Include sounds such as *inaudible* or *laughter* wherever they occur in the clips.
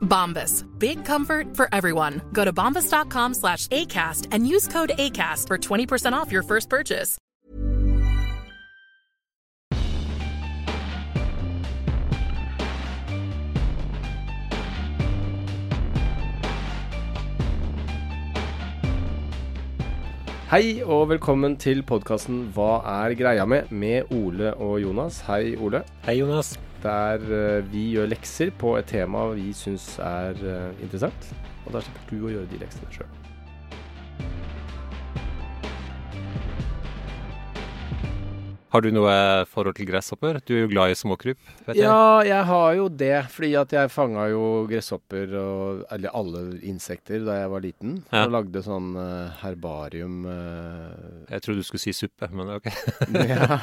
Bombas. Big comfort for everyone. Go to bombas.com slash ACAST and use code ACAST for 20% off your first purchase. Hei og velkommen til podkasten Hva er greia med? med Ole og Jonas. Hei, Ole. Hei, Jonas. Der eh, vi gjør lekser på et tema vi syns er eh, interessant. Og der slipper du å gjøre de leksene sjøl. Har du noe forhold til gresshopper? Du er jo glad i småkryp, vet jeg. Ja, jeg har jo det, fordi at jeg fanga jo gresshopper og eller alle insekter da jeg var liten. Ja. Og lagde sånn eh, herbarium eh, Jeg trodde du skulle si suppe, men ok. *laughs* ja.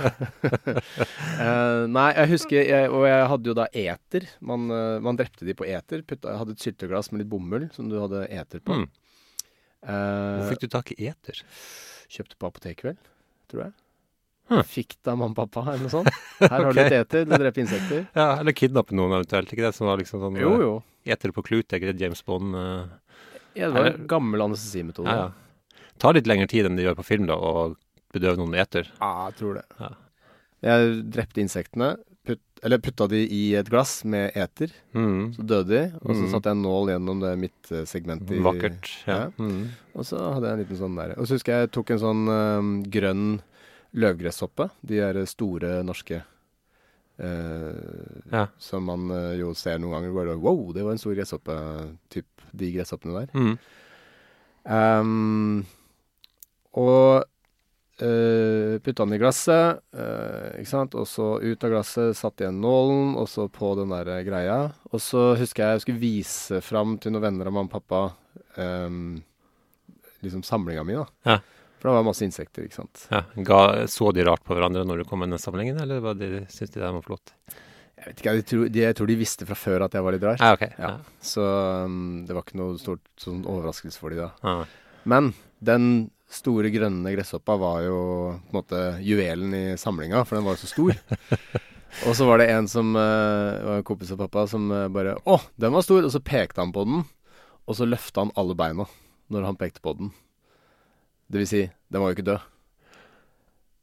Eh, nei, jeg husker jeg, Og jeg hadde jo da eter. Man, man drepte de på eter. Putta, jeg hadde et sylteglass med litt bomull som du hadde eter på. Mm. Hvor fikk du tak i eter? Kjøpte på apoteket, vel, tror jeg. Hm. Fikk det av mamma og pappa, eller noe sånt. *laughs* Her har du Ok. litt eter, du dreper insekter. Ja, Eller kidnappe noen eventuelt. Ikke det som var liksom sånn Jo, jo. eh, Eter på klut, er ikke det James Bond? uh... Ja, det var en gammel anestesimetode. Ja, ja. Tar litt lengre tid enn det gjør på film, da, å bedøve noen med eter. Ja, jeg tror det. Ja. Jeg drepte insektene, putt, eller putta de i et glass med eter. Mm. Så døde de, og så Mm. satte jeg en nål gjennom det midtsegmentet. i- Vakkert. Ja. Ja. Mm. Og så hadde jeg en liten sånn der. Og så husker jeg jeg tok en sånn øhm, grønn løvgresshoppe. De er store norske. eh, Ja. Som man eh, jo ser noen ganger. Bare, wow, det var en stor gresshoppe. Typ de gresshoppene der. Mm. Um, og uh, putta den i glasset, uh, ikke sant. Og så ut av glasset, satt igjen nålen, og så på den der greia. Og så husker jeg jeg skulle vise fram til noen venner av mamma og pappa um, liksom samlinga mi, da. Ja. For det var masse insekter, ikke sant. Ja. Ga, så de rart på hverandre når du kom med den samlingen, eller var de, syntes de det var flott? Jeg vet ikke, jeg tror, de, jeg tror de visste fra før at jeg var litt rar. Ja, ok. Ja. Så um, det var ikke noe stort sånn overraskelse for de da. Ah. Men den store grønne gresshoppa var jo på en måte juvelen i samlinga, for den var jo så stor. *laughs* og så var det en som uh, var en kompis av pappa som uh, bare Å, den var stor! Og så pekte han på den, og så løfta han alle beina når han pekte på den. Det vil si, den var jo ikke død.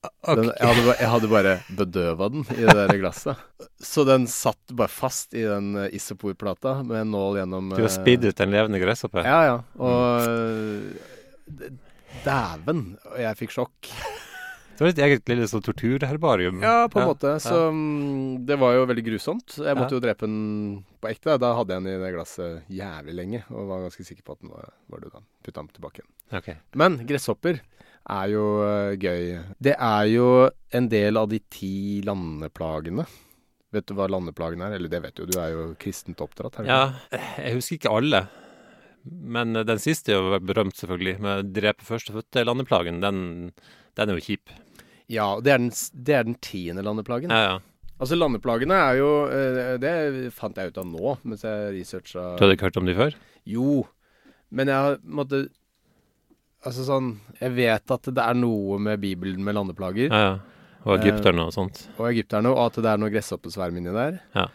Den, jeg, hadde, bare, jeg hadde bare bedøva den i det der glasset. Så den satt bare fast i den eh, isoporplata med en nål gjennom Du har eh, spidd ut en levende gresshoppe? ja, ja. Og øh, Dæven! Jeg fikk sjokk. Det var et eget lille sånn torturherbarium. Ja, på en Ja, måte. Så ja. det var jo veldig grusomt. Jeg måtte Ja. jo drepe den på ekte. Da hadde jeg den i det glasset jævlig lenge, og var ganske sikker på at den var, var død. da. Putta den tilbake igjen. Okay. Men gresshopper er jo øh, gøy. Det er jo en del av de ti landeplagene. Vet du hva landeplagen er? Eller det vet du, du er jo kristent oppdratt. Her. Ja, jeg husker ikke alle. Men eh, den siste er jo berømt, selvfølgelig. Med drepe førstefødte landeplagen. Den, den er jo kjip. Ja det, er den, det er den tiende landeplagen. Ja, ja. Altså Landeplagene er jo eh, Det fant jeg ut av nå, mens jeg researcha Du hadde ikke hørt om de før? Jo, men jeg har måtte Altså sånn Jeg vet at det er noe med Bibelen med landeplager Ja, ja. Og egypterne og sånt. og egypterne, og at det er noe gresshoppesverm inni der. Ja.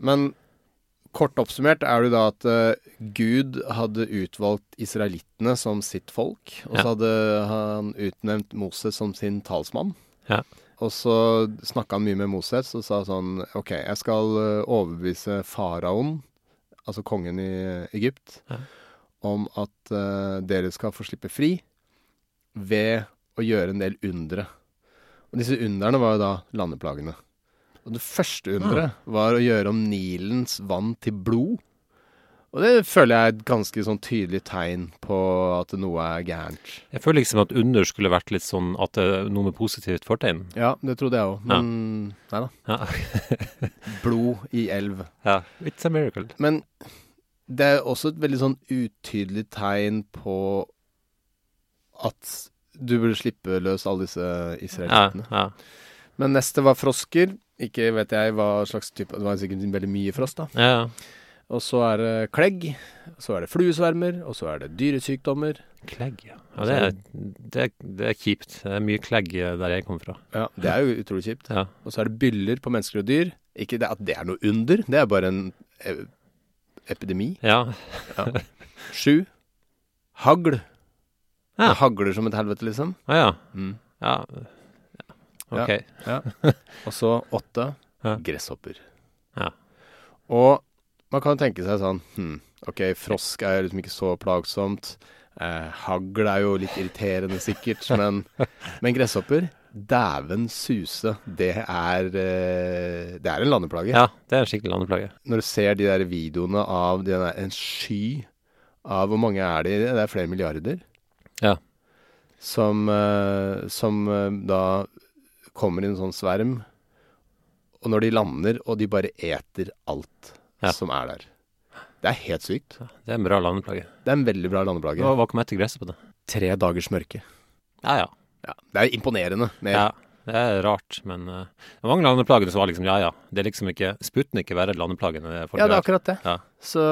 Men kort oppsummert er det da at uh, Gud hadde utvalgt israelittene som sitt folk, og så Ja. hadde han utnevnt Moses som sin talsmann. Ja. Og så snakka han mye med Moses og sa sånn OK, jeg skal eh, overbevise faraoen, altså kongen i Egypt, Ja. om at uh, dere skal få slippe fri ved å gjøre en del undre. Og disse underne var jo da landeplagene. Og det første underet var å gjøre om Nilens vann til blod. Og det føler jeg er et ganske sånn tydelig tegn på at noe er gærent. Jeg føler liksom at under skulle vært litt sånn at det er noe med positivt fortegn. Ja, det trodde jeg òg, men nei da. Ja. *laughs* Blod i elv. ja. It's a miracle. Men det er også et veldig sånn utydelig tegn på at du burde slippe løs alle disse Ja, ja. Men neste var frosker. Ikke vet jeg hva slags type Det var sikkert veldig mye frost, da. ja. Og så er det klegg. Så er det fluesvermer. Og så er det dyresykdommer. Klegg, ja. ja det, er, det, er, det er kjipt. Det er mye klegg der jeg kommer fra. Ja, Det er jo utrolig kjipt. Ja. Og så er det byller på mennesker og dyr. Ikke det at det er noe under, det er bare en eh, epidemi. Ja. Sju. Hagl. Ja. Det hagler som et helvete, liksom. Ah, ja. Mm. ja. Ja. Og så åtte. *laughs* Gresshopper. Ja. Og man kan tenke seg sånn hm, OK, frosk er liksom ikke så plagsomt. Eh, hagl er jo litt irriterende sikkert, *laughs* men, men gresshopper Dæven suse, det er eh, Det er en landeplage. Ja, det er en skikkelig landeplage. Når du ser de der videoene av de der, en sky av Hvor mange er det? Det er flere milliarder. Ja. Som, eh, som eh, da kommer i en sånn sverm. Og når de lander, og de bare eter alt Ja. som er der. Det er helt sykt. Det er en bra landeplage. Det er en veldig bra landeplage. Hva, hva kom etter gresset på det? Tre dagers mørke. Ja, ja. Ja, det er imponerende. Med, ja. Det er rart, men uh, det var mange landeplager som var liksom ja, ja. Det er liksom ikke Sputnik er verre enn landeplagene. Ja, det er akkurat det. Ja. Så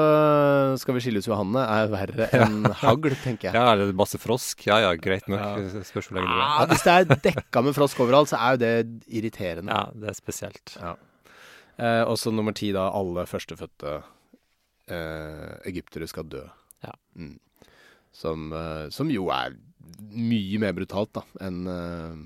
skal vi skille ut Johanne er verre *laughs* enn hagl, tenker jeg. Ja, eller masse frosk. Ja ja, greit nok. Ja. Ja, hvis det er dekka med frosk overalt, så er jo det irriterende. Ja, det er spesielt. Ja. Eh, og så nummer ti, da. Alle førstefødte eh, egyptere skal dø. Ja. Mm. Som, eh, som jo er mye mer brutalt, da, enn eh,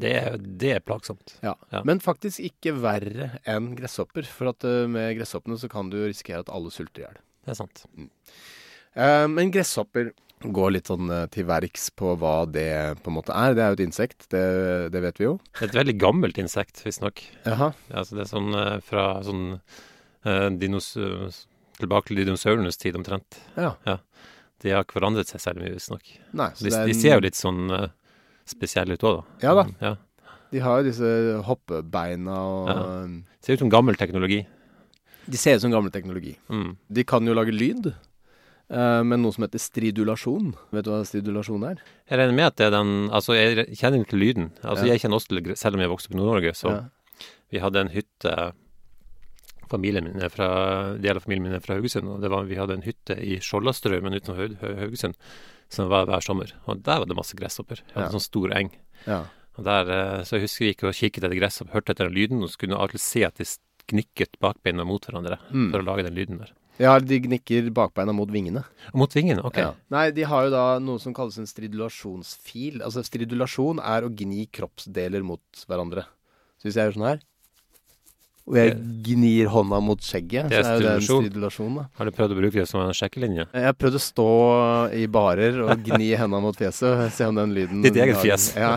Det er, det er plagsomt. ja. Ja. Men faktisk ikke verre enn gresshopper. For at eh, med gresshoppene så kan du risikere at alle sulter i hjel. Det er sant. Eh, men gresshopper går litt sånn eh, til verks på hva det på en måte er. Det er jo et insekt, det, det vet vi jo. Det er et veldig gammelt insekt, visstnok. Ja, altså det er sånn fra sånn dinos... Tilbake til dinosaurenes tid, omtrent. Ja. De har ikke forandret seg særlig mye, visstnok. De, de ser jo litt sånn eh, spesielle ut òg, da. Ja da. Ja. De har jo disse hoppebeina og Ja. Ser ut som gammel teknologi. De ser ut som gammel teknologi. Mm. De kan jo lage lyd, Men noe som heter stridulasjon. Vet du hva stridulasjon er? Jeg regner med at det er den Altså, jeg kjenner til lyden. Altså, Ja. jeg kjenner også til Selv om jeg vokste opp i Nord-Norge, så Ja. vi hadde en hytte Familien min er fra Del av familien min er fra Haugesund, og det var, vi hadde en hytte i Skjoldastraumen utenfor Haug- Haug- Haugesund som var hver sommer. Og der var det masse gresshopper. Vi hadde en sånn stor eng. Ja. Og der, eh, så jeg husker vi gikk og kikket etter gresshopp, hørte etter den lyden, og så kunne du alltid se at de gnikket bakbeina mot hverandre Mm. for å lage den lyden der. ja, de gnikker bakbeina mot vingene. Mot vingene, OK. Ja. Nei, de har jo da noe som kalles en stridulasjonsfil. Altså stridulasjon er å gni kroppsdeler mot hverandre. Så hvis jeg gjør sånn her, og jeg gnir hånda mot skjegget, Det er så er jo det en stridulasjon, da. Har du prøvd å bruke det som en sjekkelinje? Jeg har prøvd å stå i barer og gni *laughs* hendene mot fjeset se om den lyden Ditt eget fjes. Ja.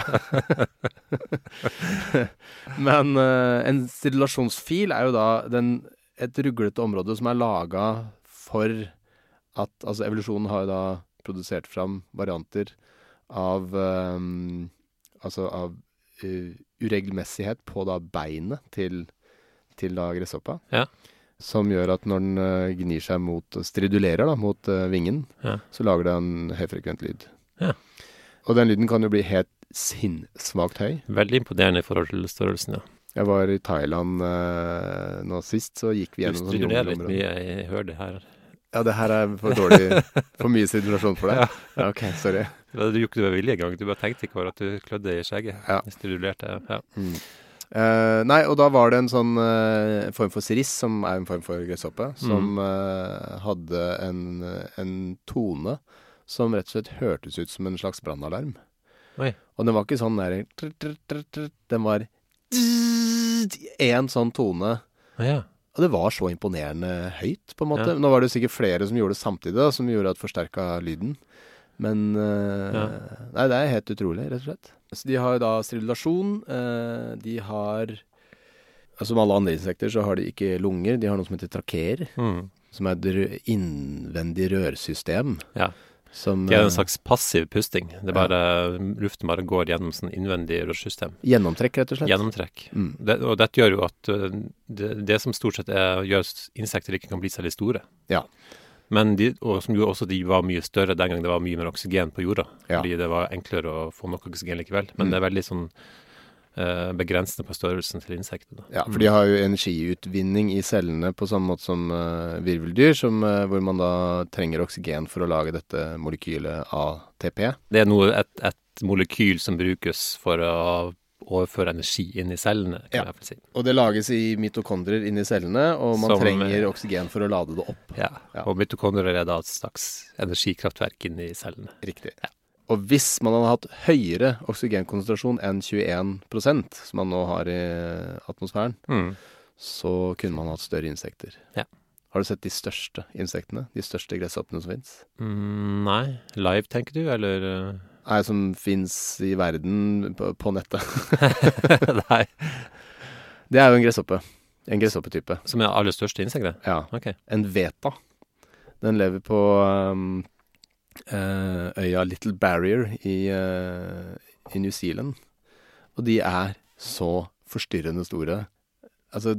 *laughs* Men uh, en stridulasjonsfil er jo da den, et ruglete område som er laga for at Altså, evolusjonen har jo da produsert fram varianter av um, Altså av uh, uregelmessighet på da beinet til, til da gresshoppa. Ja. Som gjør at når den eh, gnir seg mot Stridulerer da, mot eh, vingen, Ja. så lager det en høyfrekvent lyd. Ja. Og den lyden kan jo bli helt sinnssvakt høy. Veldig imponerende i forhold til størrelsen, ja. Jeg var i Thailand eh, nå sist, så gikk vi gjennom Du stridulerer litt mye, jeg hører det her. Ja, det her er for dårlig *laughs* For mye stridulasjon for deg? Ja, ok, sorry. Du gjorde ikke det med vilje engang, du bare tenkte ikke over at du klødde i skjegget. Ja. Stridulerte, ja. Mm. Eh, nei, og da var det en sånn uh, form for siriss, som er en form for gresshoppe, som eh, hadde en, en tone som rett og slett hørtes ut som en slags brannalarm. Og den var ikke sånn der tr- tr- tr- Den var én sånn tone. Ah, ja. Og det var så imponerende høyt, på en måte. Ja. Nå var det sikkert flere som gjorde det samtidig, da, som gjorde at forsterka lyden. Men Ja. Nei, det er helt utrolig, rett og slett. Så de har da stridulasjon. eh, de har Altså Som alle andre insekter så har de ikke lunger. De har noe som heter trakeer, Mm. som er et innvendig rørsystem. Ja. Som er eh, en slags passiv pusting. Det er bare, Luften bare går gjennom sånn innvendig rørsystem. gjennomtrekk, rett og slett. Gjennomtrekk. Mm. Det, og dette gjør jo at uh, det, det som stort sett er, gjør insekter ikke kan bli særlig store. Ja. Men de, som gjorde også de var mye større den gang det var mye mer oksygen på jorda. Ja. Fordi det var enklere å få nok oksygen likevel. Men Mm. det er veldig sånn eh, begrensende på størrelsen til insekter. Ja, for de har jo energiutvinning i cellene på samme måte som eh, virveldyr, som, eh, hvor man da trenger oksygen for å lage dette molekylet ATP. Det er noe, et, et molekyl som brukes for å overføre energi inn i cellene, kan Ja. jeg i si. Og det lages i mitokondrier inni cellene, og man Som, trenger eh, oksygen for å lade det opp. Ja. Ja. Og mitokondrier er da et slags energikraftverk inn i cellene. Riktig. Og hvis man hadde hatt høyere oksygenkonsentrasjon enn 21% som man nå har i atmosfæren, Mm. så kunne man hatt større insekter. Ja. Har du sett de største insektene? De største gresshoppene som fins? Mm, nei. Live, tenker du, eller? Nei, som fins i verden på, på nettet. *laughs* nei. Det er jo en gresshoppe. En gresshoppetype. Som er aller største insektet? Ja. Okay. En veta. Den lever på um, uh, øya Little Barrier i, uh, i New Zealand. Og de er så forstyrrende store. Altså,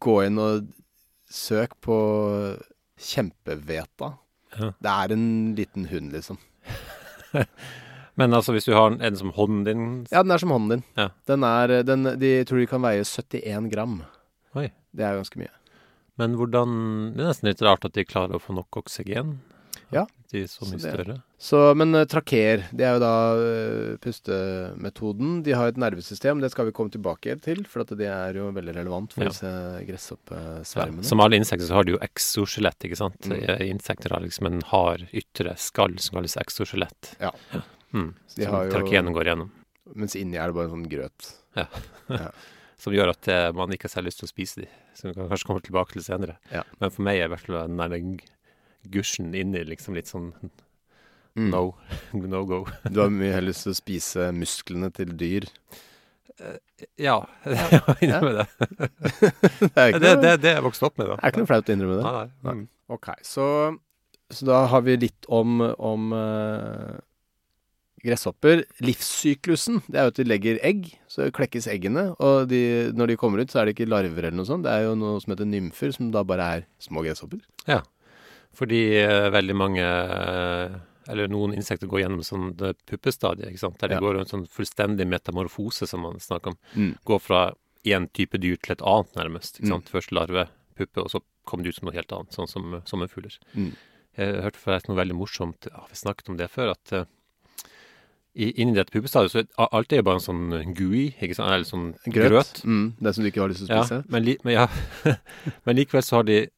gå inn og søk på kjempeveta. Ja. Det er en liten hund, liksom. *laughs* Men altså, hvis du har en, en som hånden din Ja, den er som hånden din. Ja. Den er, den, de tror de kan veie 71 gram. Oi. Det er ganske mye. Men hvordan Det er nesten litt rart at de klarer å få nok oksygen. Ja. De er så mye Så det- større. Så, men uh, trakeer, det er jo da eh, pustemetoden. De har et nervesystem, det skal vi komme tilbake til, for det er jo veldig relevant for Ja. disse Ja. gresshoppesvermene. Som alle insekter så har de jo exoskjelett, ikke sant? Mm. Eh, Insekter har liksom en hard ytre skall som kalles exoskjelett. Ja. Mm. Som trakeene går gjennom. Mens inni er det bare en sånn grøt. Ja. *laughs* Som gjør at eh, man ikke har særlig lyst til å spise de. Som vi kan kanskje komme tilbake til senere. Ja. Men for meg er i hvert fall den gusjen inni liksom litt sånn Mm. no, *laughs* no go. *laughs* Du har mye heller lyst til å spise musklene til dyr. *laughs* Ja, jeg må innrømme det. det er Det er det, er jeg vokst opp med, da. Det er ikke noe flaut å innrømme det. Nei, nei. Nei. Mm. Ok, så, så da har vi litt om, om uh, gresshopper. Livssyklusen, det er jo at de legger egg, så klekkes eggene. Og de, når de kommer ut, så er det ikke larver eller noe sånt. Det er jo noe som heter nymfer, som da bare er små gresshopper. Ja, Fordi uh, veldig mange eh, Eller noen insekter går gjennom sånn det puppestadiet, ikke sant? der de Ja. går en sånn fullstendig metamorfose, som man snakker om. Mm. Går fra én type dyr til et annet, nærmest. ikke Mm. Først larve, puppe, og så kommer det ut som noe helt annet, sånn som sommerfugler. Mm. Jeg hørte forresten noe veldig morsomt, ja, vi snakket om det før, at uh, inni dette puppestadiet så er alt er jo bare en sånn gooey, ikke sant? eller sånn Grøt. grøt. Mm, det som du ikke har lyst til å Ja, spise. men, li, men, ja. *laughs* men likevel så har de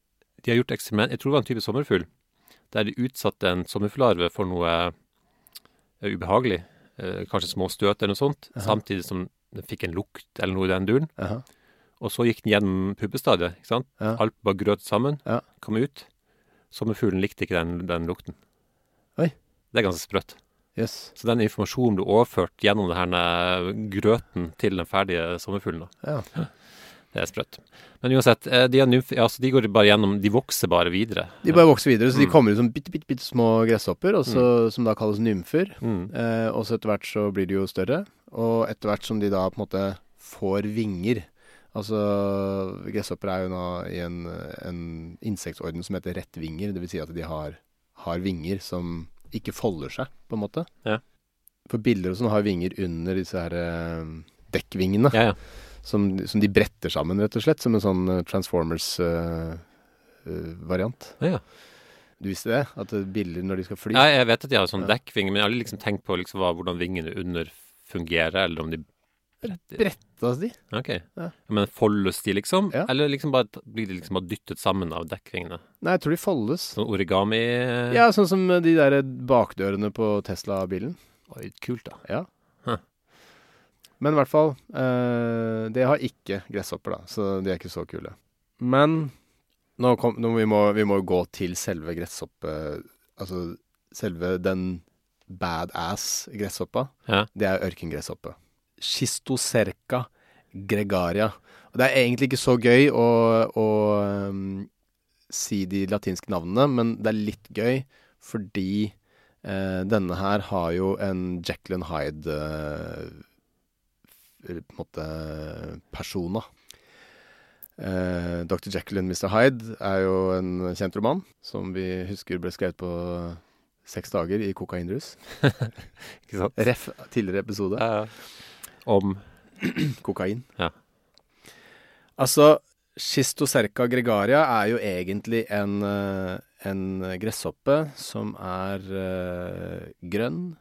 De har gjort eksperiment Jeg tror det var en type sommerfugl der de utsatte en sommerfuglarve for noe eh, ubehagelig. Eh, kanskje små støt eller noe sånt. Aha. Samtidig som den fikk en lukt eller noe i den duren. Jaha. Og så gikk den gjennom puppestadiet. ikke sant? Ja. Alt bare grøt sammen. Ja. Kom ut. Sommerfuglen likte ikke den, den lukten. Oi. Det er ganske sprøtt. Yes. Så den informasjonen ble overført gjennom denne grøten til den ferdige sommerfuglen. da. Ja. Det er sprøtt. Men uansett, eh, de, nymf, altså de går bare gjennom De vokser bare videre. De bare vokser videre, så de Mm. kommer ut som bitte, bitte, bitte små gresshopper, også, mm. som da kalles nymfer. Mm. Eh, og så etter hvert så blir de jo større. Og etter hvert som de da på en måte får vinger Altså gresshopper er jo nå i en, en insektorden som heter rettvinger. Det vil si at de har, har vinger som ikke folder seg, på en måte. Ja. For biller og sånn har vinger under disse her eh, dekkvingene. Ja, ja. Som, som de bretter sammen, rett og slett. Som en sånn eh, Transformers-variant. Ja, ja. du visste det? At eh, biller når de skal fly? Ja, jeg vet at de har sånn Ja. dekkvinger, men jeg har aldri liksom tenkt på liksom hva, hvordan vingene under fungerer, eller om de bretter. Brettas de? Ok. Ja. Men foldes de, liksom? Ja. Eller liksom bare, blir de liksom bare dyttet sammen av dekkvingene? Nei, jeg tror de foldes. Sånn origami Ja, sånn som de der bakdørene på Tesla-bilen. Oi, kult, da. Ja. Men i hvert fall, eh, det har ikke gresshopper, da, så de er ikke så kule. Men nå, kom, nå vi må vi må gå til selve gresshoppe... Altså selve den badass gresshoppa, Ja. det er ørkengresshoppe. Schistocerca gregaria. Og det er egentlig ikke så gøy å, å um, si de latinske navnene, men det er litt gøy fordi eh, denne her har jo en Jacqueline Hyde eh, måte persona. Eh, Dr. Jekyll and Mr. Hyde er jo en kjent roman som vi husker ble skrevet på seks dager i kokainrus. *laughs* Ikke sant? Ref tidligere episode. Ja. Om *clears throat* Kokain. Ja. Altså, Schistocerca gregaria er jo egentlig en, eh, en gresshoppe som er uh, grønn.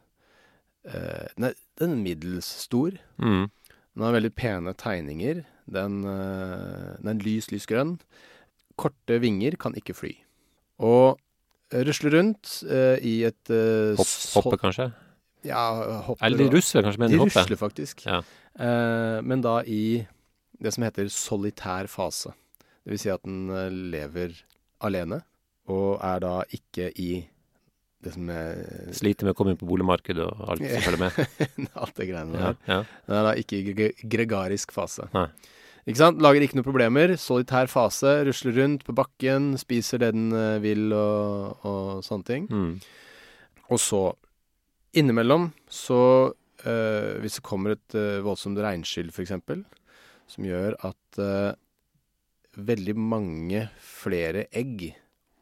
Uh, er, den er middels stor. mm. Den har veldig pene tegninger. Den, eh, den er lys, lys grønn. Korte vinger, kan ikke fly. Og rusler rundt eh, i et eh, Hopp, hoppe, kanskje? Ja, hopper Eller de rusler kanskje, men de hopper. rusler faktisk. Ja. Eh, men da i det som heter solitær fase. Det vil si at den eh, lever alene, og er da ikke i det som er Sliter med å komme inn på boligmarkedet og alt som følger med. *laughs* Alt det greiene Ja, der. ja. Den er da ikke i gregarisk fase. Nei. Ikke sant? Lager ikke noe problemer. Solitær fase. Rusler rundt på bakken, spiser det den eh, vil og, og sånne ting. Mm. Og så, innimellom, så øh, Hvis det kommer et øh, voldsomt regnskyll, f.eks., som gjør at øh, veldig mange flere egg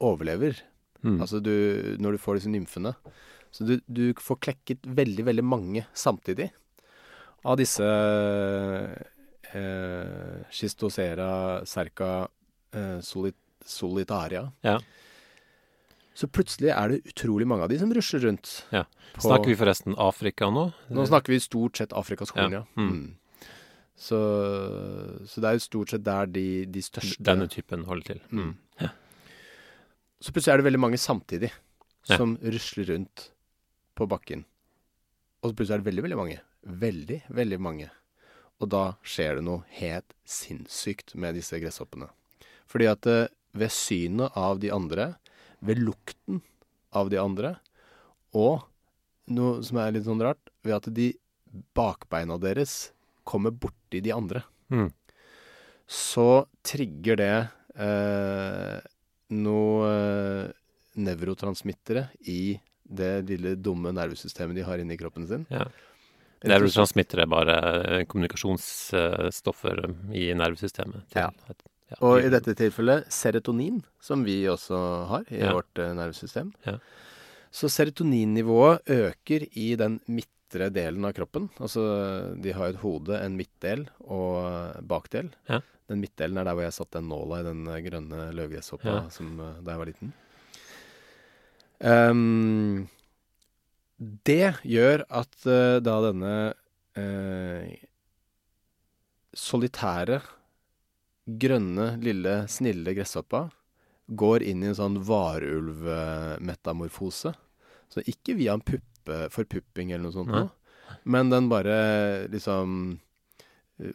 overlever Mm. Altså du, når du får disse nymfene. Så du, du får klekket veldig, veldig mange samtidig av disse eh, Schistosera cerca eh, solit, solitaria. Ja. Så plutselig er det utrolig mange av de som rusler rundt. Ja. Snakker vi forresten Afrika nå? Nå snakker vi stort sett Afrikas Horn, ja. Ja. Mm. Mm. Så, så det er jo stort sett der de, de største Denne typen holder til. Mm. Så plutselig er det veldig mange samtidig Ja. som rusler rundt på bakken. Og så plutselig er det veldig, veldig mange. Veldig, veldig mange. Og da skjer det noe helt sinnssykt med disse gresshoppene. Fordi at eh, ved synet av de andre, ved lukten av de andre, og noe som er litt sånn rart, ved at de bakbeina deres kommer borti de andre Mm. så trigger det eh, noe eh, nevrotransmittere i det lille dumme nervesystemet de har inni kroppen sin. Ja. Nevrotransmittere er bare eh, kommunikasjonsstoffer i nervesystemet. Ja. ja, Og i dette tilfellet serotonin, som vi også har i Ja. vårt eh, nervesystem. Ja. Så serotoninnivået øker i den midtre delen av kroppen. Altså, de har et hode, en midtdel og bakdel. Ja. Den midtdelen er der hvor jeg satte den nåla i den eh, grønne løvgresshoppa Ja. som, eh, da jeg var liten. Um, det gjør at uh, da denne uh, solitære, grønne, lille, snille gresshoppa går inn i en sånn varulvmetamorfose. Så ikke via en puppe, forpupping eller noe sånt noe, men den bare liksom eh,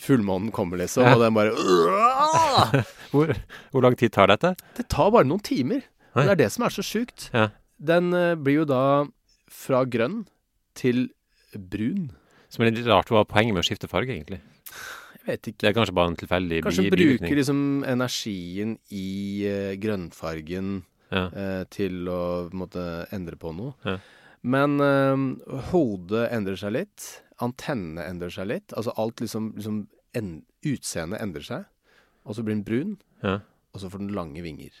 Fullmånen kommer, liksom, og den bare *laughs* Hvor, hvor lang tid tar dette? Det tar bare noen timer. Det er det som er så sjukt. Ja. Den eh, blir jo da fra grønn til brun. Som er litt rart. Hva er poenget med å skifte farge, egentlig? Jeg vet ikke. Det er kanskje bare en tilfeldig Kanskje bruker liksom energien i eh, grønnfargen Ja. eh, til å måtte endre på noe. Ja. Men eh, hodet endrer seg litt. Antennene endrer seg litt. Altså alt liksom, liksom en, Utseendet endrer seg. Og så blir den brun, Ja. og så får den lange vinger.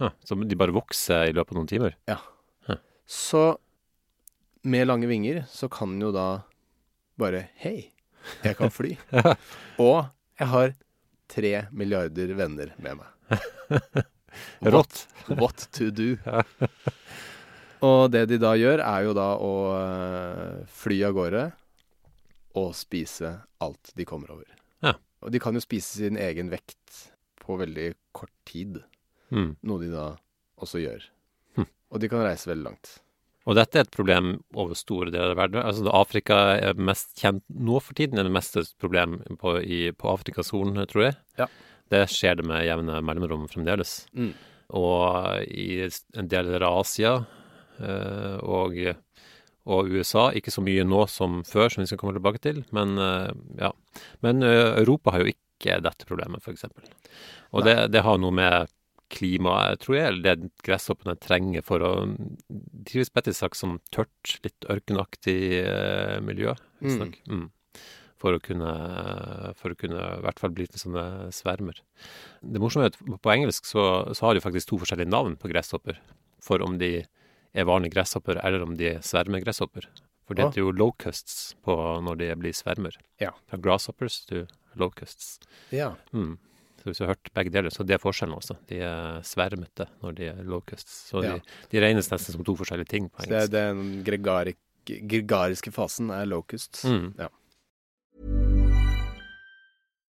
Ja, så de bare vokser i løpet av noen timer? Ja. Så med lange vinger så kan den jo da bare Hei, jeg kan fly. *laughs* og jeg har tre milliarder venner med meg. *laughs* Rått. What to do? *laughs* og det de da gjør, er jo da å øh, fly av gårde og spise alt de kommer over. Ja. Og de kan jo spise sin egen vekt på veldig kort tid, Mm. noe de da også gjør. Hm. Og de kan reise veldig langt. Og dette er et problem over store deler av verden. Altså, Afrika er mest kjent nå for tiden, er det meste problem på, i, på Afrikas Horn, tror jeg. Ja. Det skjer det med jevne mellomrom fremdeles. Mm. Og i en del av Asia, eh, og, og USA. Ikke så mye nå som før, som vi skal komme tilbake til. Men, eh, ja. men eh, Europa har jo ikke dette problemet, f.eks. Og det, det har noe med klimaet, tror jeg, eller det gresshoppene trenger for å trives bedre i slags sånn tørt, litt ørkenaktig eh, miljø. Mm. Mm. For å kunne For å kunne i hvert fall bli til sånne svermer. Det morsomme er at på engelsk så, så har de faktisk to forskjellige navn på gresshopper. For om de er vanlige gresshopper, eller om de er svermegreshopper. For det heter jo locusts på når de blir svermer. Ja. Fra grasshoppers til locusts. Ja. Mm. Så hvis du har hørt begge deler, så det er forskjellen også. De er svermete når de er locusts. Så Ja. de, de regnes nesten som to forskjellige ting på engelsk. Så det er den gregariske fasen er locusts. Mm. Ja.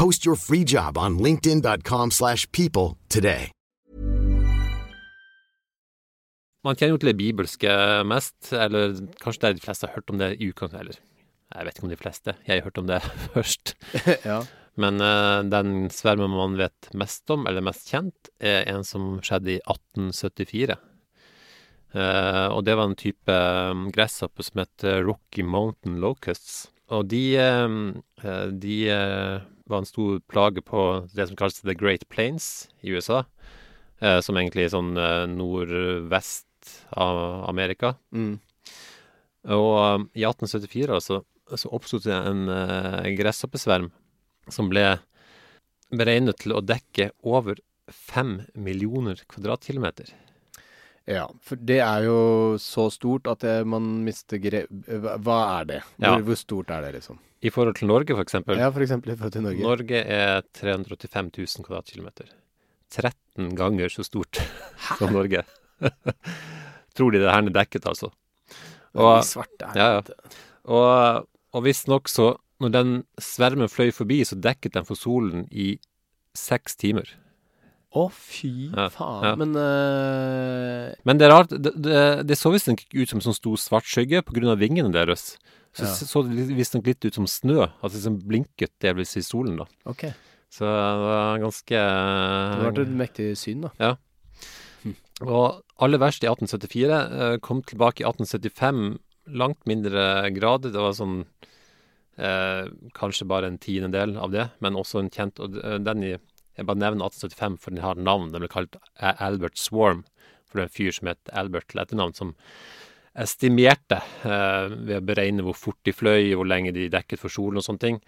Post your free job on linkedin.com/people slash people today. Man kjenner jo til det bibelske mest, eller kanskje det de fleste har hørt om det i utgangspunktet, eller jeg vet ikke om de fleste, jeg har hørt om det *laughs* først. *laughs* ja. Men uh, den svermen man vet mest om, eller mest kjent, er en som skjedde i 1874. Uh, og det var en type um, gresshoppe som het eh, Rocky Mountain Locusts. Og de, eh, eh, de eh, var en stor plage på det som kalles The Great Plains i USA. Eh, som egentlig er sånn eh, nordvest av Amerika. Mm. Og um, i 1874 altså, så oppstod det en eh, gresshoppesverm som ble beregnet til å dekke over fem millioner kvadratkilometer. Ja, for det er jo så stort at man mister gre... Hva er det? Hvor, Ja. hvor stort er det, liksom? I forhold til Norge, eksempel. Ja, eksempel i forhold til Norge. Norge er 385 000 kvadratkilometer. 13 ganger så stort *laughs* som Norge. *laughs* Tror de det her er dekket, altså. Og, svarte Ja, ja. Og, og visstnok så Når den svermen fløy forbi, så dekket den for solen i seks timer. Å, fy Ja, faen. ja. Men uh... Men det er rart, det, det, det så visstnok ut som en sånn stor svart skygge pga. vingene deres. Så Ja. så det visstnok litt ut som snø, at det liksom blinket delvis i solen, da. OK. Så det var ganske Det var et mektig syn, da. Ja. Og aller verst i 1874 eh, kom tilbake i 1875 langt mindre grad. Det var sånn eh, kanskje bare en tiendedel av det, men også en kjent Og eh, den i Jeg bare nevner 1875 for den har navn. Den ble kalt Albert Swarm. For det er en fyr som het Albert til etternavn, som estimerte, eh, ved å beregne hvor fort de fløy, hvor lenge de dekket for solen og sånne ting,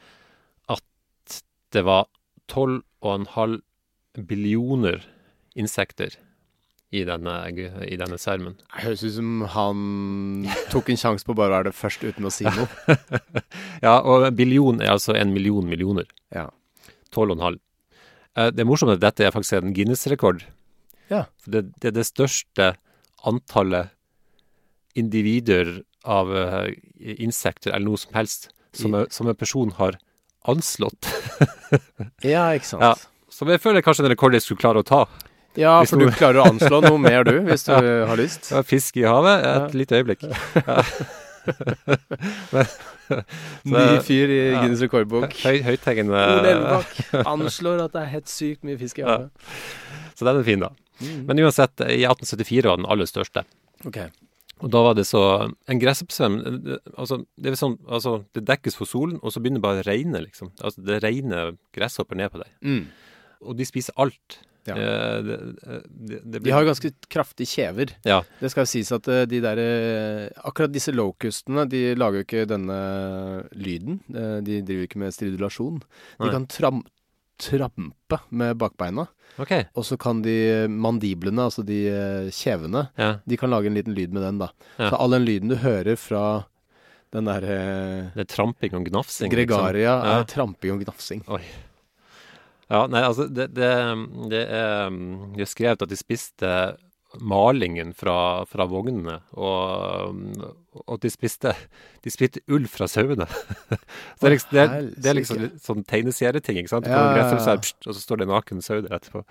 at det var 12,5 billioner insekter i denne, i denne sermen. Høres ut som han tok en sjanse på bare å være det først uten å si noe. *laughs* Ja, og billion er altså en million millioner. Ja. 12,5. Eh, Det er morsomt at dette er faktisk en Guinness-rekord. Ja. For det, det er det største antallet individer av uh, insekter eller noe som helst som, er, en- som en person har anslått. *laughs* Ja, ikke sant. Ja. Så jeg føler kanskje en rekord jeg skulle klare å ta. Ja, for du klarer å anslå noe mer, du, hvis du *laughs* har lyst. Fisk i havet, et Ja. lite øyeblikk. *laughs* Ja. *laughs* *laughs* Ny fyr i Ja. Guinness rekordbok. Høy, høythengende Ole Elvebakk anslår at det er helt sykt mye fisk i *laughs* Ja. Så den er fin, da. Mm. Men uansett, i 1874 var den aller største. Ok. Og da var det så En gresshoppesverm det- altså, det, er sånn, altså, det dekkes for solen, og så begynner det bare å regne, liksom. Altså, det regner gresshopper ned på deg. Mm. Og de spiser alt. Ja. Eh, det, det, det De har ganske kraftige kjever. Ja. Det skal sies at eh, de der eh, Akkurat disse locustene, de lager jo ikke denne lyden. Eh, De driver ikke med stridulasjon. De Nei. kan tram trampe med bakbeina. OK. Og så kan de mandiblene, altså de eh, kjevene, Ja. de kan lage en liten lyd med den, da. Så all den lyden du hører fra den derre Det er tramping og gnafsing. Gregaria, liksom. Er tramping og gnafsing. Oi. Ja, nei, altså Det, det, det er det er skrevet at de spiste malingen fra, fra vognene, og, at og de spiste De spiste ull fra sauene. *laughs* Så det, er liksom, det, det er liksom sånn tegneserieting, ikke sant? Ja, ja, ja. og så står det naken sau der etterpå.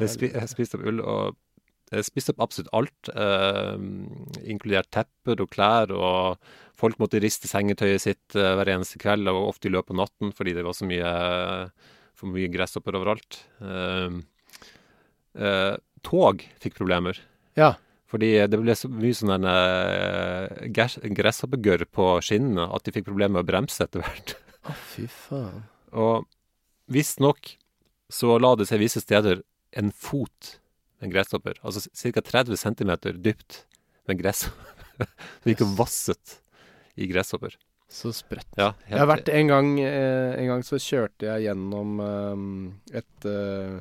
De spi, jeg spiste opp ull, og jeg spiste opp absolutt alt, eh, inkludert tepper og klær, og folk måtte riste sengetøyet sitt eh, hver eneste kveld, og ofte i løpet av natten, fordi det var så mye, for mye gresshopper overalt. Eh, eh, tog fikk problemer, Ja. fordi det ble så mye sånn uh, gresshoppegørr på skinnene at de fikk problemer med å bremse etter hvert. Å, fy faen. Og visstnok så la det seg visse steder en fot med en gresshopper, altså ca. 30 cm dypt med gresshopper. *laughs* Det gikk og vasset i gresshopper. Så sprøtt. Ja, Jeg har vært en gang eh, En gang så kjørte jeg gjennom eh, et eh,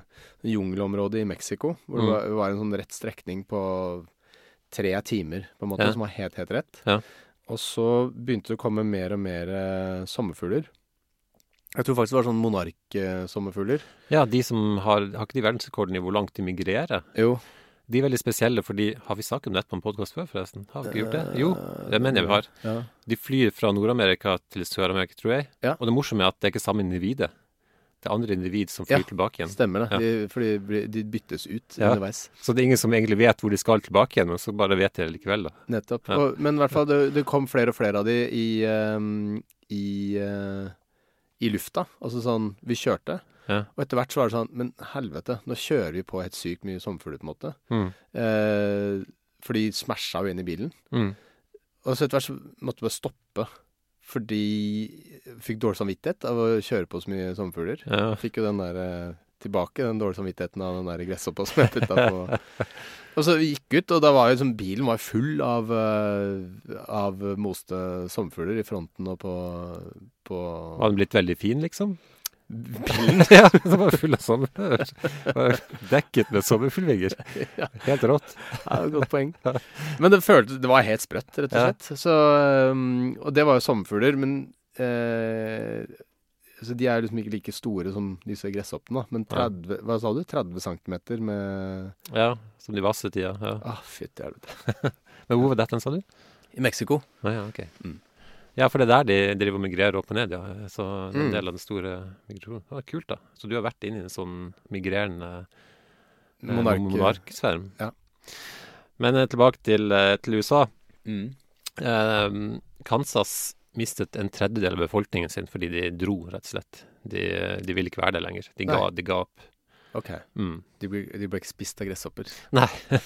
jungelområde i Mexico, hvor det Mm. var, var en sånn rett strekning på tre timer, på en måte, Ja. som var helt, helt rett. Ja. Og så begynte det å komme mer og mer sommerfugler. Jeg tror faktisk det var sånn monarksommerfugler. Ja, de som har Har ikke de verdensrekorden i hvor langt de migrerer? Jo. De er veldig spesielle fordi Har vi snakket om dette på en podkast før, forresten? Har vi ikke gjort det? Jo, det mener jeg vi har. Ja. De flyr fra Nord-Amerika til Sør-Amerika, tror jeg. Ja. Og det morsomme er at det er ikke samme individet. Det er andre individ som flyr Ja, tilbake igjen. Stemmer det. Ja. De, fordi de byttes ut underveis. Så det er ingen som egentlig vet hvor de skal tilbake igjen, men så bare vet de det likevel, da. Nettopp. Og, men i hvert fall, det, det kom flere og flere av de i, um, i, uh, i lufta. Altså sånn Vi kjørte. Ja. Og etter hvert så var det sånn Men helvete, nå kjører vi på helt sykt mye sommerfugler, på en måte. Mm. Eh, for de smasha jo inn i bilen. Mm. Og så etter hvert så måtte vi bare stoppe. Fordi jeg fikk dårlig samvittighet av å kjøre på så mye sommerfugler. Ja. Fikk jo den der eh, tilbake, den dårlige samvittigheten av den der gresshoppa som jeg putta på. *laughs* Og så vi gikk ut, og da var jo sånn, bilen var full av, eh, av moste sommerfugler i fronten og på, på Var den blitt veldig fin, liksom? Bilen. *laughs* ja, det var full av sommer... Dekket med sommerfuglvegger. Helt rått. Ja, godt poeng. Men det følte, Det var helt sprøtt, rett og slett. Så, um, og det var jo sommerfugler, men eh, Så de er liksom ikke like store som disse gresshoppene. Men 30 Hva sa du? 30 cm med Ja, som de vasset i, ja. ja. Ah, fytti helvete. *laughs* Men hvor var dette, sa du? I Mexico. Ah, ja, ok. Mm. Ja, for det er der de driver og migrerer opp og ned, ja. Så det er en Mm. del av den store migrasjonen. var kult, da. Så du har vært inne i en sånn migrerende eh, Monark- monarksverm. Ja. Men eh, tilbake til, eh, til USA. Mm. Eh, Kansas mistet en tredjedel av befolkningen sin fordi de dro, rett og slett. De, de ville ikke være der lenger. De ga, Nei. de ga opp. OK. Mm. De ble, de ble ikke spist av gresshopper. Nei. *laughs*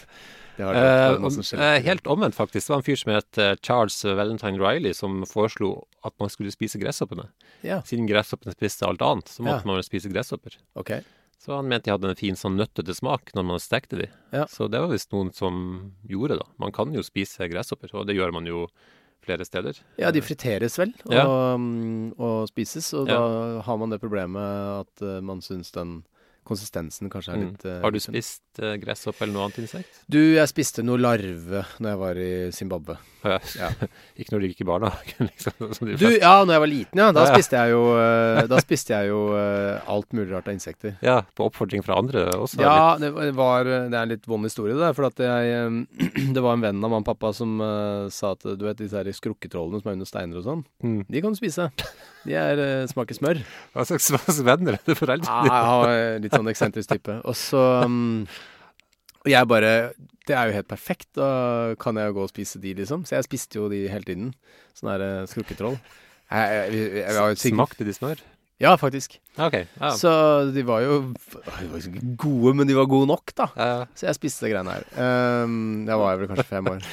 Eh, eh, helt omvendt, faktisk. Det var en fyr som het eh, Charles Valentine Riley, som foreslo at man skulle spise gresshoppene. Ja. Siden gresshoppene spiste alt annet, så måtte Ja. man spise gresshopper. Okay. Så han mente de hadde en fin sånn nøttete smak når man stekte de. Ja. Så det var visst noen som gjorde da. Man kan jo spise gresshopper, og det gjør man jo flere steder. Ja, de friteres vel og, Ja. mm, og spises, og da har man det problemet at eh, man syns den konsistensen kanskje er Mm. litt mm. Har du spist uh, gresshopp eller noe annet insekt? Du, jeg spiste noe larve når jeg var i Zimbabwe. Ja. *laughs* Ja. ikke når *laughs* du gikk i barnehagen, liksom. Du, ja, når jeg var liten, ja. Da Ja, spiste jeg jo, uh, spiste jeg jo uh, alt mulig rart av insekter. Ja, på oppfordring fra andre også. Ja, det var Det er en litt vond historie, det. For at jeg eh, *clears throat* Det var en venn av mamma og pappa som eh, sa at du vet disse her skrukketrollene som er under steiner og sånn, Mm. de kan du spise. De er eh, smaker smør. Hva slags, venner er det foreldrene dine? jeg har litt sånn eksentrisk type. Og så um, Og jeg bare Det er jo helt perfekt. Da kan jeg jo gå og spise de, liksom. Så jeg spiste jo de hele tiden. Sånn der eh, skrukketroll. Jeg, jeg, jeg, Smakte de smør? Ja, faktisk. Okay, ok. Ja. Så de var jo de var ikke gode, men de var gode nok, da. Ja, ja. Så jeg spiste de greiene her. Um, da var jeg vel kanskje fem år.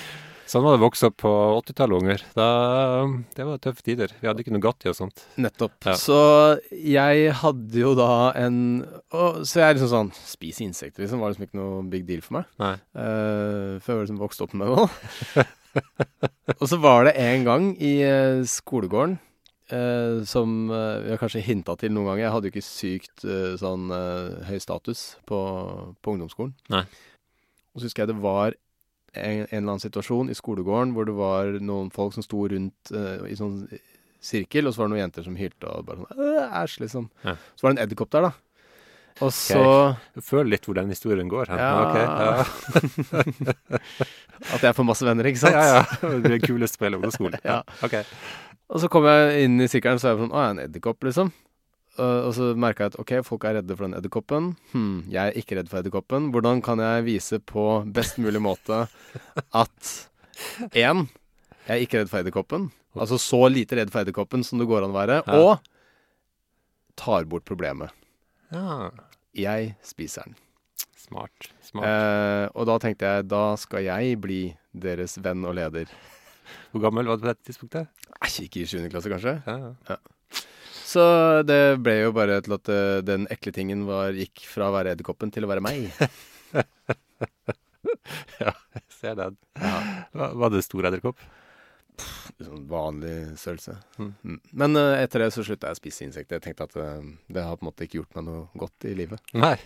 Sånn var det vokst opp på 80-tallet, unger. Det var tøffe tider. Vi hadde ikke Nugatti og sånt. Nettopp. Ja. Så jeg hadde jo da en Og, så jeg er liksom sånn Spise insekter, liksom. Var liksom ikke noe big deal for meg. Nei. Uh, før jeg liksom vokste opp med det. *laughs* og så var det en gang i uh, skolegården uh, som vi har kanskje hinta til noen ganger. Jeg hadde jo ikke sykt sånn høy status på, på ungdomsskolen. Nei. Og så husker jeg det var en, en, eller annen situasjon i skolegården hvor det var noen folk som sto rundt i sånn sirkel, og så var det noen jenter som hylte og bare sånn Æsj, liksom. Ja. Så var det en edderkopp der, da. Og så okay. Føl litt hvor den historien går. Ja. Okay, ja. *laughs* At jeg får masse venner, ikke sant? Ja, ja. Det er kuleste på hele ungdomsskolen. *laughs* ja. Okay. Og så kom jeg inn i sirkelen, så er jeg sånn Å, en edderkopp, liksom. Og så merka jeg at ok, folk er redde for den edderkoppen. Hm, jeg er ikke redd for edderkoppen. Hvordan kan jeg vise på best mulig måte at én, jeg er ikke redd for edderkoppen. Altså så lite redd for edderkoppen som det går an å være. Ja. Og tar bort problemet. Ja. Jeg spiser den. Smart. smart. Eh, og da tenkte jeg da skal jeg bli deres venn og leder. Hvor gammel var du på dette tidspunktet? Ikke i 7. klasse, kanskje. Ja. Ja. Så det ble jo bare til at uh, den ekle tingen var, gikk fra å være edderkoppen til å være meg. *laughs* ja, jeg ser den. Ja. Var, var det stor edderkopp? Sånn vanlig størrelse. Mm. Mm. Men uh, etter det så slutta jeg å spise insekter. Jeg tenkte at uh, det har på en måte ikke gjort meg noe godt i livet. Nei.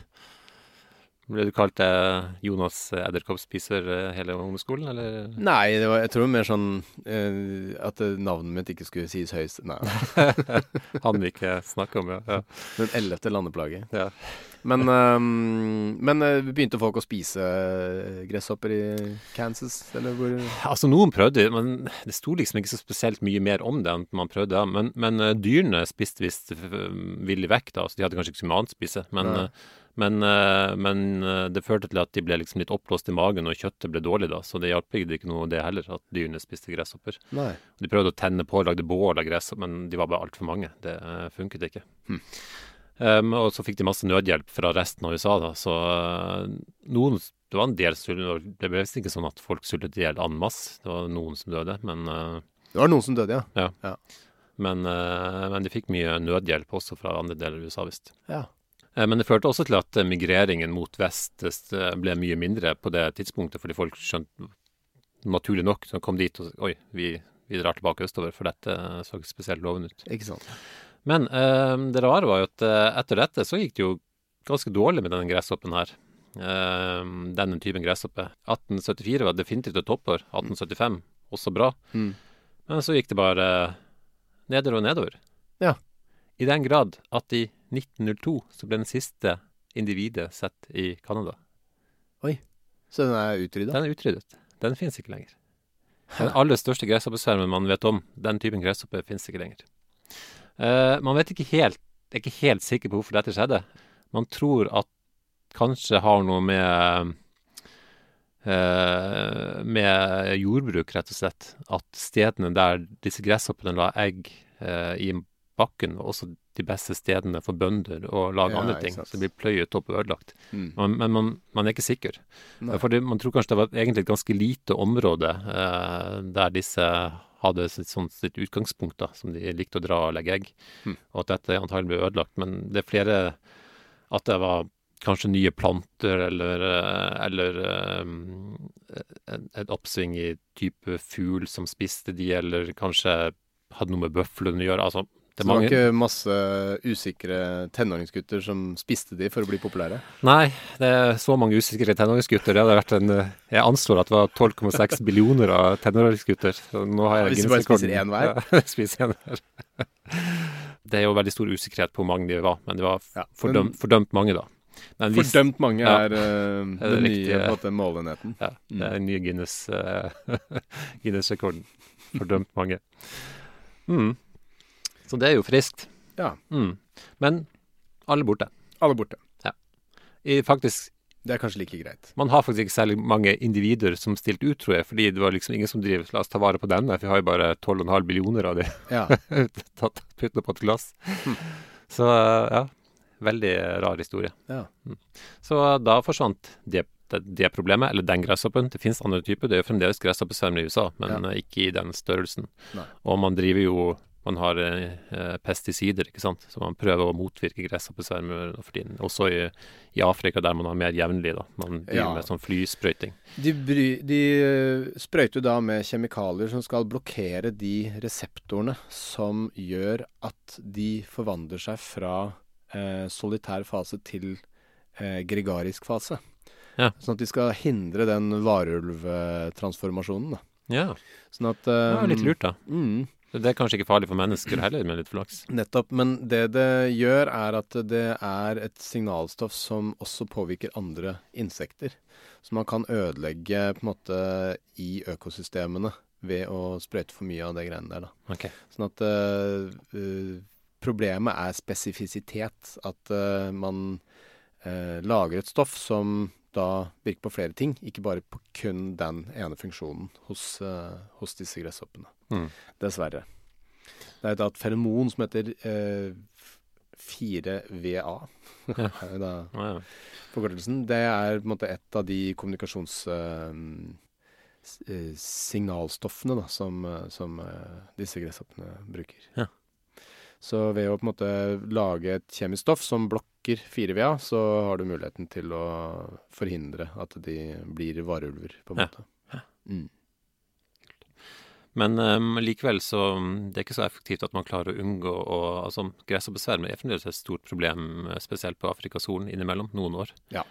Ble du kalt eh, Jonas edderkoppspiser eh, hele ungdomsskolen, eller? Nei, det var, jeg tror mer sånn eh, at eh, navnet mitt ikke skulle sies høyest. Nei. *laughs* Han vi ikke snakke om, ja. ja. Den ellevte landeplage. Ja. Men, um, men begynte folk å spise gresshopper i Kansas, eller hvor Altså, noen prøvde, men det sto liksom ikke så spesielt mye mer om det enn man prøvde. Men, men dyrene spiste visst villig vekk, da, så de hadde kanskje ikke så mye annet å spise. Men, men, men, det førte til at de ble liksom litt oppblåst i magen, og kjøttet ble dårlig da. Så det hjalp ikke noe det heller, at dyrene spiste gresshopper. Nei. De prøvde å tenne på og lagde bål av gress, men de var bare altfor mange. Det funket ikke. Hm. Um, og så fikk de masse nødhjelp fra resten av USA. da, Så noen Det var en del sultet. Det ble visst ikke sånn at folk sultet i hjel en masse. Det var noen som døde, men uh, Det var noen som døde, ja. Ja. Ja. Men, uh, men de fikk mye nødhjelp også fra andre deler av USA, visst. ja. Men det førte også til at migreringen mot vest ble mye mindre på det tidspunktet, fordi folk skjønte naturlig nok så kom dit og Oi, vi, vi drar tilbake østover, for dette så spesielt lovende ut. Ikke sant. Men eh, det rare var jo at eh, etter dette så gikk det jo ganske dårlig med denne gresshoppen her. Eh, denne typen gresshoppe. 1874 var definitivt et toppår. 1875 også bra. Mm. Men så gikk det bare nedover og nedover. Ja. I den grad at i 1902 så ble den siste individet sett i Canada. Så den er utrydda? Den er utryddet. Den finnes ikke lenger. Den aller største gresshoppesvermen man vet om, den typen gresshoppe finnes ikke lenger. Uh, man vet ikke helt, er ikke helt sikker på hvorfor dette skjedde. Man tror at kanskje har noe med uh, med jordbruk, rett og slett. At stedene der disse gresshoppene la egg uh, i bakken, var også de beste stedene for bønder å lage Ja, andre ting. Så det blir pløyet opp og ødelagt. Mm. Men, men man, man er ikke sikker. For det, man tror kanskje det var egentlig et ganske lite område eh, der disse hadde sitt, sånn, sitt utgangspunkt, da, som de likte å dra og legge egg. Mm. Og at dette antagelig ble ødelagt. Men det er flere At det var kanskje nye planter eller, eh, eller um, et oppsving i type fugl som spiste de, eller kanskje hadde noe med bøflene å gjøre. Altså, det var ikke masse usikre tenåringsgutter som spiste de for å bli populære? Nei, det er så mange usikre tenåringsgutter. Det hadde vært en Jeg anslår at det var 12,6 billioner av tenåringsgutter. Nå har jeg Hvis du bare spiser én hver? Ja, *laughs* spiser én hver. Det er jo veldig stor usikkerhet på hvor mange de var, men det var Ja, men- fordømt, fordømt mange, da. Men hvis- Fordømt mange Ja. er *laughs* uh, Er den nye måte, målenheten. Ja, det er den nye Guinness, eh, *laughs* Guinness-rekorden. Fordømt mange. Mm. Så det er jo friskt. Ja. Mm. Men alle borte. Alle borte. I, faktisk Det er kanskje like greit. Man har faktisk ikke særlig mange individer som stilte ut, tror jeg, fordi det var liksom ingen som driver La oss ta vare på denne, for vi har jo bare 12,5 billioner av de Ja. *laughs* tatt på et glass. Så ja, veldig rar historie. Ja. Så da forsvant det, det, det problemet, eller den gresshoppen. Det finnes andre typer, det er jo fremdeles gresshoppesvermer i USA, men Ja. ikke i den størrelsen. Nei. Og man driver jo man har eh, pesticider, ikke sant. Så man prøver å motvirke gresshoppesvermer for tiden. Også i, i, Afrika, der man har mer jevnlig, da. Man driver ja. med sånn flysprøyting. De, bry, de eh, sprøyter da med kjemikalier som skal blokkere de reseptorene som gjør at de forvandler seg fra eh, solitær fase til eh, gregarisk fase. Ja. Sånn at de skal hindre den varulvtransformasjonen, da. Ja. Sånn at um, Det var litt lurt, da. Mm. Det er kanskje ikke farlig for mennesker heller, med litt flaks. Nettopp. Men det det gjør, er at det er et signalstoff som også påvirker andre insekter. Så man kan ødelegge på en måte i økosystemene ved å sprøyte for mye av det greiene der. da. Okay. Sånn at uh, problemet er spesifisitet. At uh, man uh, lager et stoff som da virker på flere ting, ikke bare på kun den ene funksjonen hos, hos disse gresshoppene. Mm. Dessverre. Det er et feromon som heter uh, 4VA. Ja. *laughs* er da ja, ja. forkortelsen. Det er på en måte et av de kommunikasjonssignalstoffene eh, som, som eh, disse gresshoppene bruker. Ja. Så ved å på en måte lage et kjemisk stoff som blokker 4VA, så har du muligheten til å forhindre at de blir varulver, på en måte. Mm. Men um, likevel så mm, det er ikke så effektivt at man klarer å unngå å altså, Gresshoppesverm er fremdeles et stort problem, eh, spesielt på Afrikasolen innimellom, noen år. Ja.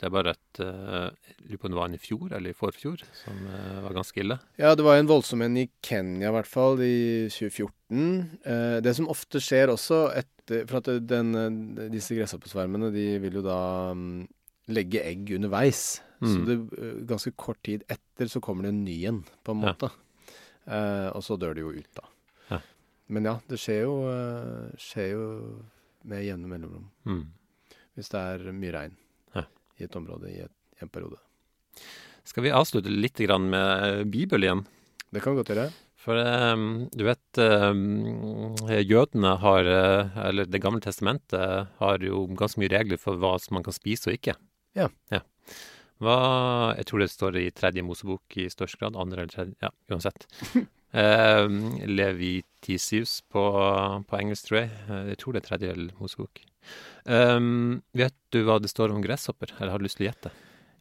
Det er bare et uh, Jeg lurer på om det var en i fjor eller i forfjor som uh, var ganske ille. Ja, det var en voldsom en i Kenya i hvert fall, i 2014. Uh, det som ofte skjer også etter For at den, disse gresshoppesvermene, de vil jo da um, legge egg underveis. Mm. Så det, ganske kort tid etter så kommer det en ny en, på en måte. Ja. Eh, og så dør det jo ut, da. Ja. Men ja, det skjer jo, skjer jo med jevne mellomrom. Mm. Hvis det er mye regn. I et område i, et, i, en periode. Skal vi avslutte litt med Bibel igjen? Det kan vi godt gjøre. For um, du vet um, Jødene har, eller Det gamle testamentet, har jo ganske mye regler for hva man kan spise og ikke. Ja. ja. Hva Jeg tror det står i tredje Mosebok i størst grad. Andre eller tredje Ja, uansett. *laughs* eh, Levitisius på, på, engelsk, tror jeg. Eh, jeg tror det er tredje Mosebok. Um, vet du hva det står om gresshopper, eller har du lyst til å gjette?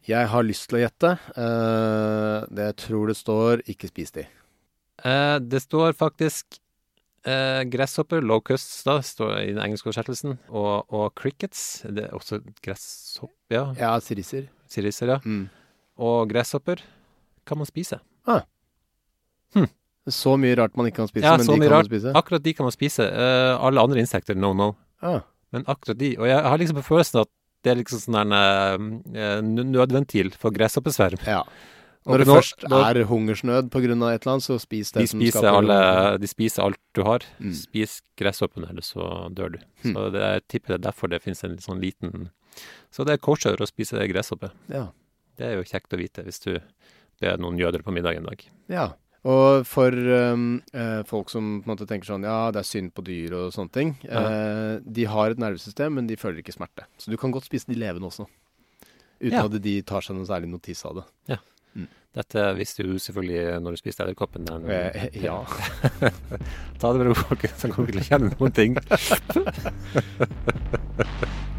Jeg har lyst til å gjette. Uh, det jeg tror det står 'ikke spis de'. Uh, det står faktisk uh, gresshopper, locusts, da, står i den engelske oversettelsen, og, og crickets. Det er også gresshopp... Ja, ja siriser. Siriser, ja. Mm. Og gresshopper kan man spise. Ah. Hm. Så mye rart man ikke kan spise, ja, men de kan rart. man spise? Akkurat de kan man spise. Alle andre insekter, no, no. Ah. Men akkurat de. Og jeg har liksom på følelsen at det er liksom sånn en uh, nødventil for gresshoppesverm. Ja. Når det nå, først er hungersnød pga. et eller annet, så spis det de som spiser alle, De spiser alt du har. Mm. Spis gresshoppen, eller så dør du. Mm. Så det, jeg tipper det er derfor det finnes en sånn liten Så det er kosher å spise gresshoppe. Ja. Det er jo kjekt å vite hvis du ber noen jøder på middag en dag. Ja. Og for um, eh, folk som på en måte tenker sånn ja, det er synd på dyr og sånne ting. Ja. Eh, de har et nervesystem, men de føler ikke smerte. Så du kan godt spise de levende også. Uten ja. at de tar seg noe særlig notis av det. Ja. Mm. Dette visste du selvfølgelig når du spiste edderkoppen. Eh, ja. *laughs* Ta det med ro, folkens. Han kommer ikke til å kjenne noen ting. *laughs*